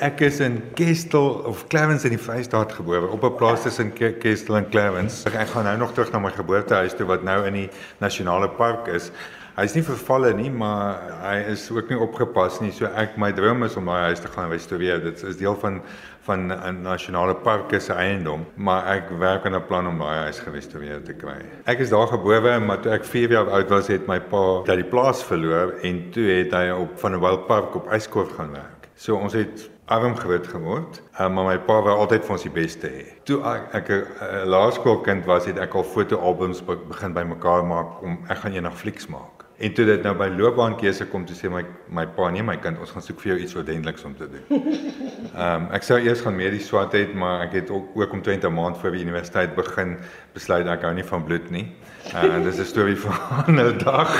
Ek is in Kestel of Clarence in die Vrystaat gebore, op 'n plaas tussen Kestel en Clarence. Ek, ek gaan nou nog terug na my geboortehuis toe wat nou in die nasionale park is. Hy's nie vervalle nie, maar hy is ook nie opgepas nie. So ek my droom is om daai huis te gaan restoreer. Dit is deel van van 'n nasionale park se eiendom, maar ek werk aan 'n plan om daai huis gerestoreer te kry. Ek is daar gebore, maar toe ek 4 jaar oud was, het my pa dat die plaas verloor en toe het hy op van 'n wildpark op Yskorf gaan werk. So ons het arm groot geword, uh, maar my pa wou altyd vir ons die beste hê. Toe ek 'n uh, laerskoolkind was, het ek al fotoalbums begin bymekaar maak om ek gaan eendag flieks maak. En toe dit nou by loopbaankeuse kom toe sê my my pa nee my kind ons gaan soek vir jou iets ordentliks om te doen. Ehm um, ek sou eers gaan medies swat het maar ek het ook ook om 20 maand voor die universiteit begin besluit ek hou nie van bloed nie. Uh, en dis 'n storie van 'n dag.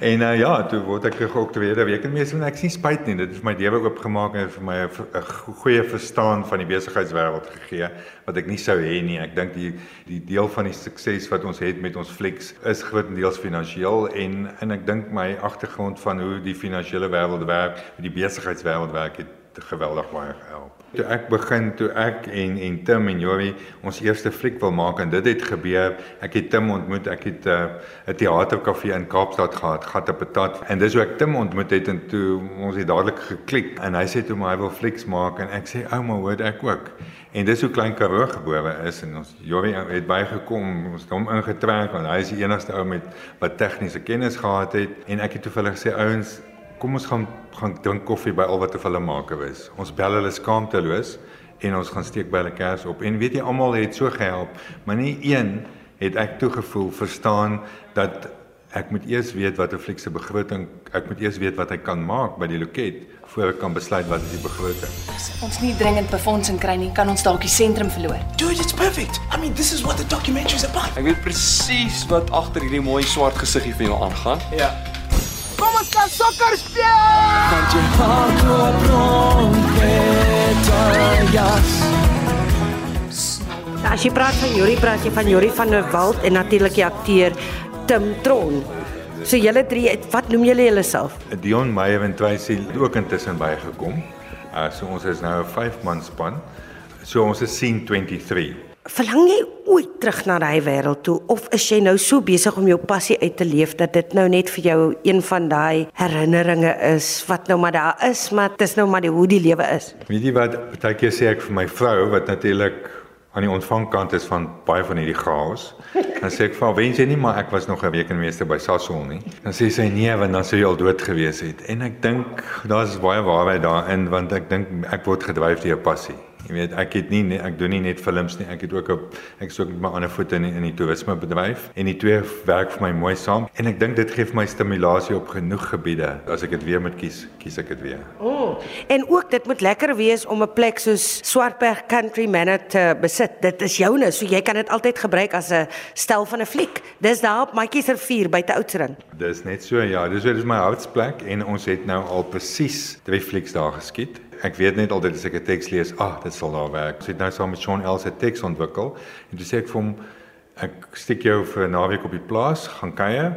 En uh, ja, toe word ek geoktroeëerde rekenmeester en ek sien spyt nie. Dit het my lewe oopgemaak en vir my 'n goeie verstaan van die besigheidswêreld gegee wat ek nie sou hê nie. Ek dink die die deel van die sukses wat ons het met ons Flex is grootendeels finansiëel en en ek dink my agtergrond van hoe die finansiële wêreld werk, die besigheidswêreld werk het geweldig baie gehelp. Toe ek begin, toe ek en en Tim en Jorie ons eerste fliek wil maak en dit het gebeur, ek het Tim ontmoet, ek het 'n uh, 'n teaterkafee in Kaapstad gehad, gat op 'n tat. En dis hoe ek Tim ontmoet het en toe ons het dadelik geklik en hy sê toe maar hy wil flieks maak en ek sê ouma, hoor ek ook. En dis hoe klein Karoo gebore is en ons Jorie het bygekom, ons het hom ingetrek want hy is die enigste ou met wat tegniese kennis gehad het en ek het toe vir hulle gesê ouens kom ons gaan gaan drink koffie by al wat hulle maak is. Ons bel hulle skaamteloos en ons gaan steek by hulle kers op. En weet jy almal het so gehelp, maar nie een het ek toe gevoel verstaan dat ek moet eers weet wat 'n fliek se begroting, ek moet eers weet wat hy kan maak by die loket voor ek kan besluit wat is die begroting. As ons nie dringend befondsing kry nie, kan ons dalk die sentrum verloor. Dude, it's perfect. I mean, this is what the documentary is about. Ek weet presies wat agter hierdie mooi swart gesiggie vir jou aangaan. Ja. Kom gaan sokker speel. Want jy hart loop rond met jas. Nou, as jy praat van Yuri, praat jy van Yuri van der Walt en natuurlik die akteur Tim Tron. So julle drie, wat noem julle julleself? Dion Meyer en het ook intussen bygekom. Uh so ons is nou 'n 5 man span. So ons is scene 23. Verlang jy ooit terug na daai wêreld toe of is jy nou so besig om jou passie uit te leef dat dit nou net vir jou een van daai herinneringe is wat nou maar daar is, maar dit is nou maar die hoe die lewe is. Weet jy wat, baie keer sê ek vir my vrou wat natuurlik aan die ontvangkant is van baie van hierdie chaos. Dan sê ek vir haar, "Wens jy nie maar ek was nog 'n rekenmeester by Sasol nie." Dan sê sy, "Nee, want dan sou jy al dood gewees het." En ek dink daar's baie waarheid daarin want ek dink ek word gedryf deur passie. Jy weet, ek het nie ek doen nie net films nie, ek het ook op ek is ook met my ander voete in die, in die toerismebedryf en die twee werk vir my mooi saam en ek dink dit gee vir my stimulasie op genoeg gebiede. As ek dit weer moet kies, kies ek dit weer. O. Oh, en ook dit moet lekker wees om 'n plek soos Swartberg Country Manor te besit. Dit is joune, so jy kan dit altyd gebruik as 'n stel van 'n fliek. Dis daar op Matjies rivier by te Oudtshoorn. Dis net so ja, dis dis my hartsplek en ons het nou al presies drie flieks daar geskiet ek weet net altyd as ek 'n teks lees, ag, ah, dit sal daar werk. Ek het nou saam met Sean Els 'n teks ontwikkel en toe sê ek vir hom ek steek jou vir 'n naweek op die plaas, gaan kuier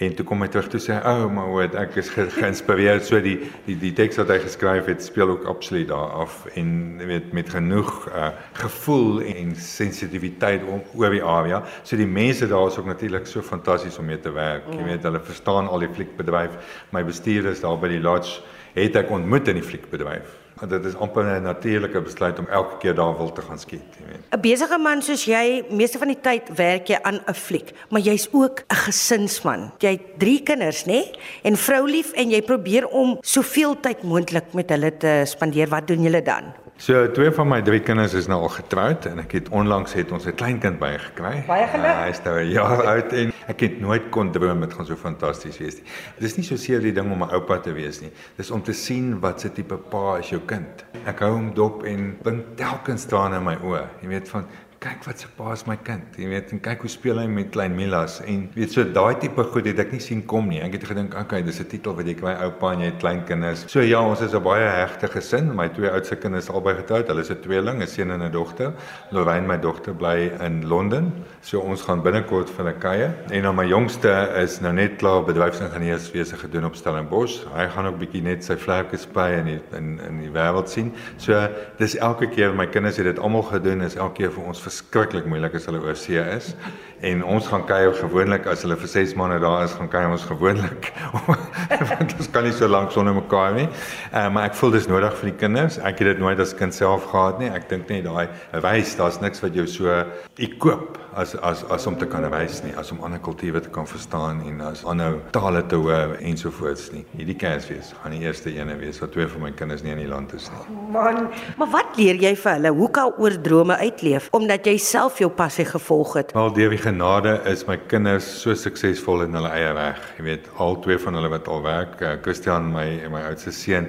en toe kom hy terug toe sê, "O, oh, maar wat, ek is ge geïnspireerd so die die die teks wat hy geskryf het speel ook absoluut daar af en weet met genoeg uh, gevoel en sensitiwiteit oor die area. So die mense daar is ook natuurlik so fantasties om mee te werk. Mm. Jy weet, hulle verstaan al die fliekbedryf. My bestuurder is daar by die lodge het ek ontmoet in die fliekbedryf. En dit is amper 'n natuurlike besluit om elke keer daar wil te gaan skiet, jy weet. 'n Besige man soos jy, meeste van die tyd werk jy aan 'n fliek, maar jy's ook 'n gesinsman. Jy het 3 kinders, nê? En vroulief en jy probeer om soveel tyd moontlik met hulle te spandeer. Wat doen julle dan? So twee van my drie kinders is nou al getroud en ek het onlangs het ons 'n kleinkind bygekry. Baie geluk. Uh, hy is nou 'n jaar oud en ek het nooit kon droom dit gaan so fantasties wees nie. Dit is nie so seer die ding om 'n oupa te wees nie. Dis om te sien wat se tipe pa is jou kind. Ek hou hom dop en blink telkens trane in my oë. Jy weet van kyk wat se pa is my kind. Jy weet, en kyk hoe speel hy met klein Milas en weet so daai tipe goed het ek nie sien kom nie. Ek het gedink, okay, dis 'n titel wat jy kry oupa en jy het klein kinders. So ja, ons is 'n baie hegte gesin. My twee oudste kinders is albei getroud. Hulle is 'n tweeling, 'n seun en 'n dogter. Lorraine, my dogter, bly in Londen. So ons gaan binnekort vir 'n kuier. En dan my jongste is nou net klaar bedryfsingenieurs besig gedoen op Stellenbosch. Hy gaan ook bietjie net sy vlerke spy in in in die wêreld sien. So dis elke keer my kinders het dit almal gedoen, is elke keer vir ons verskriklik moeilik as hulle oor see is. En ons gaan kuier gewoonlik as hulle vir 6 maande daar is, gaan kuier ons gewoonlik. Want ons kan nie so lank sonder mekaar nie. Uh, maar ek voel dis nodig vir die kinders. Ek het dit nooit as kind self gehad nie. Ek dink net daai wys, daar's niks wat jou so ekoop as as as om te kan wys nie, as om ander kulture te kan verstaan en as ander tale te hoor ensovoorts nie. Hierdie Kersfees gaan die eerste ene wees wat twee van my kinders nie in die land is nie. Man, maar wat leer jy vir hulle? Hoe kan oor drome uitleef omdat jy self jou passie gevolg het? Wel deur die genade is my kinders so suksesvol in hulle eie weg. Jy weet, al twee van hulle wat al werk, uh, Christian my my oudste seun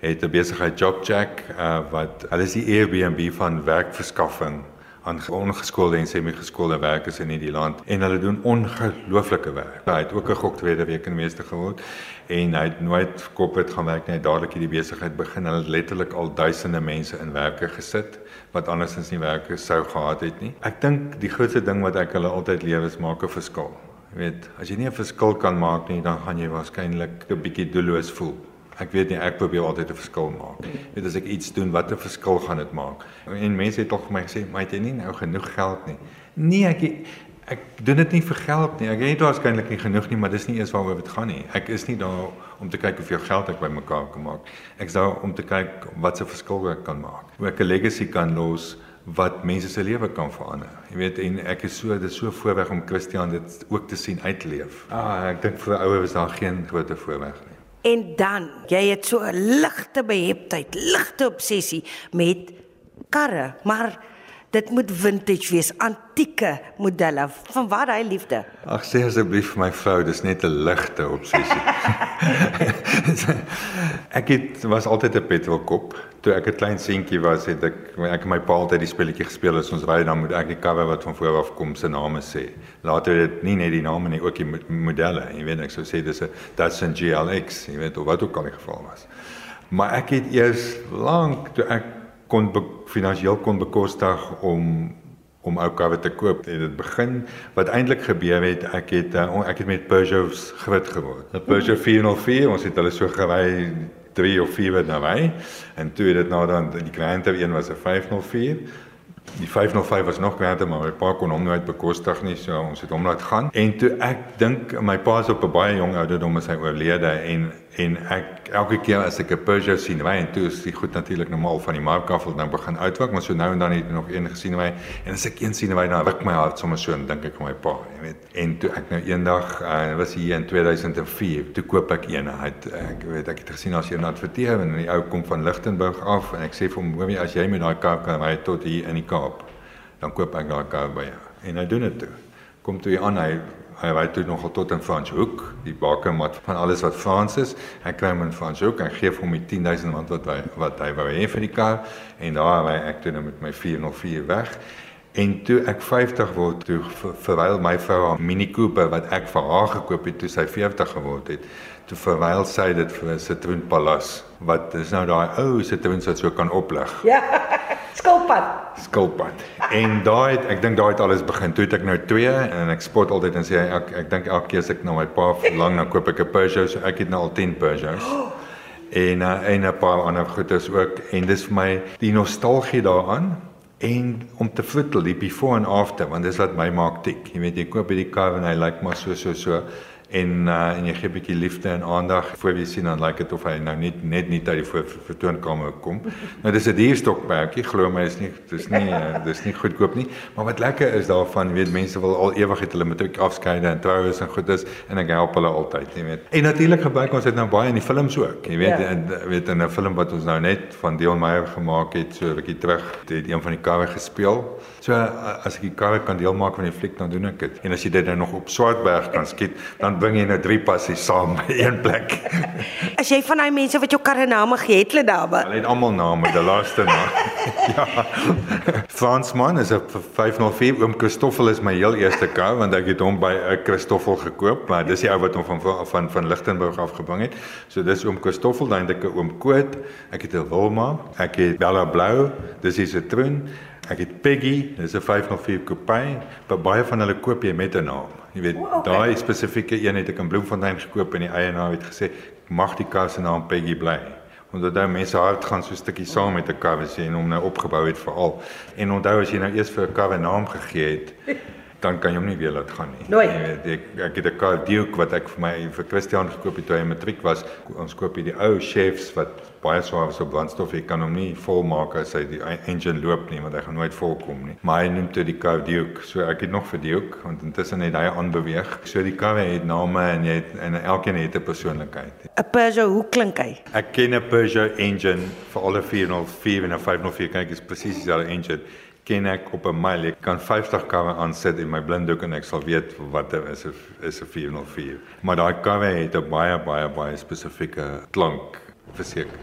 het 'n besigheid Jobjack uh, wat hulle is die Airbnb van werkverskaffing aan ongeskoolde en semi-geskoolde werkers in hierdie land en hulle doen ongelooflike werk. Hy het ook 'n gok tweede week in meester geword en hy het nooit corporate gaan werk nie. Hy het dadelik hierdie besigheid begin. Hulle het letterlik al duisende mense in werke gesit wat andersins nie werke sou gehad het nie. Ek dink die grootste ding wat ek hulle altyd leer is maak 'n verskil. Jy weet, as jy nie 'n verskil kan maak nie, dan gaan jy waarskynlik 'n bietjie doelloos voel. Ek weet nie ek probeer altyd 'n verskil maak. Weet as ek iets doen, wat 'n verskil gaan dit maak? En mense het tog vir my gesê, "Maar het jy nie nou genoeg geld nie?" Nee, ek ek doen dit nie vir geld nie. Ek het waarskynlik nie genoeg nie, maar dis nie eers waaroor dit gaan nie. Ek is nie daar om te kyk hoeveel geld ek bymekaar kan maak. Ek is daar om te kyk wat se verskil ek kan maak. Hoe ek 'n legacy kan los wat mense se lewe kan verander. Jy weet en ek is so dit so voorreg om Christian dit ook te sien uitleef. Ah, ek dink vir ouers is daar geen groot voorreg nie. En dan, jy het so 'n ligte beheptheid, ligte obsessie met karre, maar dit moet vintage wees, antieke modelle. Van waar daai liefde? Ag sê asseblief vir my vrou, dis net 'n ligte obsessie. ek het was altyd 'n petrolkop. Toe ek 'n klein seentjie was, het ek ek en my pa altyd die spelletjie gespeel as ons ry dan moet ek die karre wat van voor af kom se name sê. Later het dit nie net die name nie, ook die modelle. Jy weet ek sou sê dis 'n Datsun GLX, jy weet of wat ook al die geval was. Maar ek het eers lank toe ek kon finansiëel kon bekostig om om ou karre te koop. Dit begin wat eintlik gebeur het ek het uh, ek het met Peugeots groot geword. 'n Peugeot 404, ons het hulle so gery 3 of 4 na my en toe het dit nou dan die kliënte een was 'n 504 Die 505 was nog granter maar my pa kon hom nooit bekostig nie so ons het hom laat gaan. En toe ek dink my pa is op 'n baie jong ouderdom is hy oorlede en en ek elke keer as ek 'n Peugeot sien ry en toe is dit goed natuurlik normaal van die mark af wil dan begin uitwerk maar so nou en dan het ek nog een gesien ry en as ek een sien ry dan ruk my hart sommer so en dink ek aan my pa jy weet. En toe ek nou eendag uh, was hier in 2004 toe koop ek een. Hy het ek weet ek het gesien as jy adverteer en die ou kom van Lichtenburg af en ek sê vir hom jy as jy met daai kar kan ry tot hier in die Kaap dan koop ek daai kar by jou. En hy doen dit toe. Kom toe aan hy hy ry toe nogal tot in Franshoek, die bakermat van alles wat Frans is. Hy kry hom in Franshoek en gee hom die 10000 rand wat hy wat hy wou hê vir die kar en daar ry ek toe nou met my 404 weg. En toe ek 50 word, toe verwyl my vrou haar Mini Cooper wat ek vir haar gekoop het toe sy 40 geword het. Toe verwyl sy dit vir 'n Citroen Palace wat is nou daai ou Citroen wat so kan oplig. Ja. Skilpad. Skilpad. En daai het ek dink daai het alles begin. Toe het ek nou 2 en ek spot altyd en sê ek ek dink elke keer as ek na my pa verlang dan koop ek 'n Peugeot. So ek het nou al 10 Peugeots. En uh, en 'n paar ander goedes ook en dis vir my die nostalgie daaraan en om te voetel die before and after want dis wat my maak tik. Jy weet jy koop hierdie kar en hy lyk like maar so so so en uh, en jy gee 'n bietjie liefde en aandag voor jy sien dan lyk like dit of hy nou net net nie uit die vertoonkamer kom. Nou dis 'n dierstokperdjie, glo my is nie dis nie uh, dis nie goedkoop nie, maar wat lekker is daarvan, weet mense wil al ewig het hulle ook afskeide en troues en goed is en ek help hulle altyd, jy weet. En natuurlik gebruik ons dit nou baie in die films ook, jy weet, ja. en weet in 'n film wat ons nou net van Dion Meyer gemaak het, so 'n bietjie terug, het een van die karre gespeel. So as ek die karre kan deel maak van die fliek dan doen ek dit. En as jy dit nou nog op Swartberg kan skiet, dan bring jy nou drie passies saam by een plek. As jy van daai mense wat jou karre name gee het, hulle daar Hulle het almal name, die laaste naam. ja. Fransman is 'n 504. Oom Christoffel is my heel eerste kar want ek het hom by 'n Christoffel gekoop, maar dis die ou wat hom van van van Lichtenburg af gebring het. So dis oom Christoffel, dan het ek 'n oom Koot, ek het 'n Wilma, ek het Bella Blou, dis die Citroen. Ek het Peggy, dis 'n 504 coupe, maar baie van hulle koop jy met 'n naam. Jy weet, O, okay. daai spesifieke een het ek in Bloemfontein gekoop en die eienaar het gesê, "Mag die kar se naam Peggy bly." Want dan mense hart gaan so 'n stukkie saam met 'n kar as jy hom nou opgebou het veral. En onthou as jy nou eers vir 'n kar 'n naam gegee het, dan kan jy hom nie weer laat gaan nie. Nooit. Jy weet, ek, ek het 'n Duke wat ek vir my vir Christian gekoop het toe hy matriek was. Ons koop hier die ou chefs wat baie swaar is op brandstof. Jy kan hom nie volmaak as hy die engine loop nie, want hy gaan nooit volkom nie. Maar hy noem toe die kar Duke. So ek het nog vir Duke want intussen het hy aanbeweeg. So die karre het name en jy het, en elkeen het 'n persoonlikheid. 'n Peugeot, hoe klink hy? Ek ken 'n Peugeot engine vir alle 404 en 'n 504 kyk is presies dieselfde engine ken ek op 'n myl. Ek kan 50 karre aansit in my blinddoek en ek sal weet wat dit is 'n is 'n 404. Maar daai karre het 'n baie baie baie spesifieke klank verseker.